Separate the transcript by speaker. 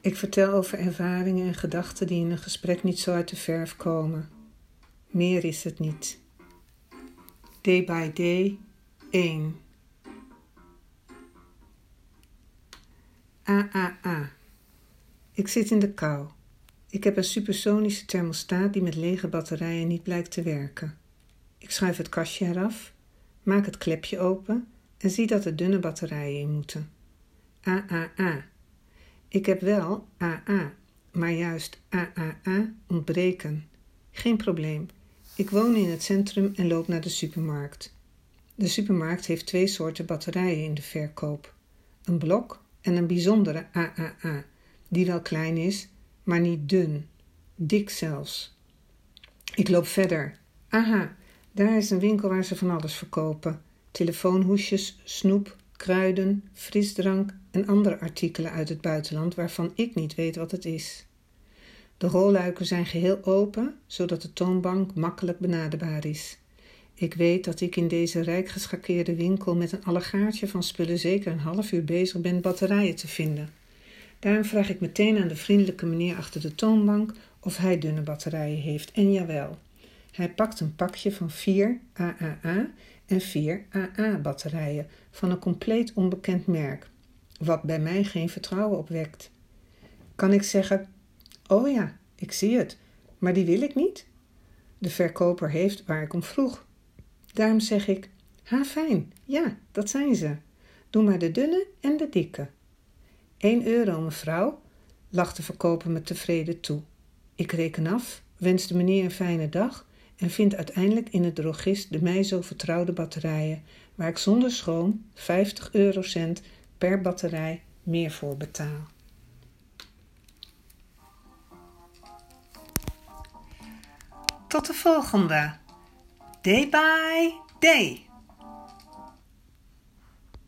Speaker 1: Ik vertel over ervaringen en gedachten die in een gesprek niet zo uit de verf komen. Meer is het niet. Day by day 1. AAA. Ik zit in de kou. Ik heb een supersonische thermostaat die met lege batterijen niet blijkt te werken. Ik schuif het kastje eraf, maak het klepje open en zie dat er dunne batterijen in moeten. AAA. Ik heb wel AA, maar juist AAA ontbreken. Geen probleem. Ik woon in het centrum en loop naar de supermarkt. De supermarkt heeft twee soorten batterijen in de verkoop: een blok en een bijzondere AAA, die wel klein is, maar niet dun, dik zelfs. Ik loop verder. Aha, daar is een winkel waar ze van alles verkopen: telefoonhoesjes, snoep, kruiden, frisdrank en andere artikelen uit het buitenland waarvan ik niet weet wat het is. De rolluiken zijn geheel open, zodat de toonbank makkelijk benaderbaar is. Ik weet dat ik in deze rijk geschakeerde winkel met een allegaartje van spullen zeker een half uur bezig ben batterijen te vinden. Daarom vraag ik meteen aan de vriendelijke meneer achter de toonbank of hij dunne batterijen heeft. En jawel, hij pakt een pakje van 4 AAA en 4 AA-batterijen van een compleet onbekend merk, wat bij mij geen vertrouwen opwekt. Kan ik zeggen: Oh ja, ik zie het, maar die wil ik niet? De verkoper heeft waar ik om vroeg. Daarom zeg ik: Ha, fijn, ja, dat zijn ze. Doe maar de dunne en de dikke. 1 euro, mevrouw, lacht de verkoper me tevreden toe. Ik reken af, wens de meneer een fijne dag en vind uiteindelijk in het drogist de mij zo vertrouwde batterijen, waar ik zonder schoon 50 eurocent per batterij meer voor betaal. Tot de volgende. Day by day.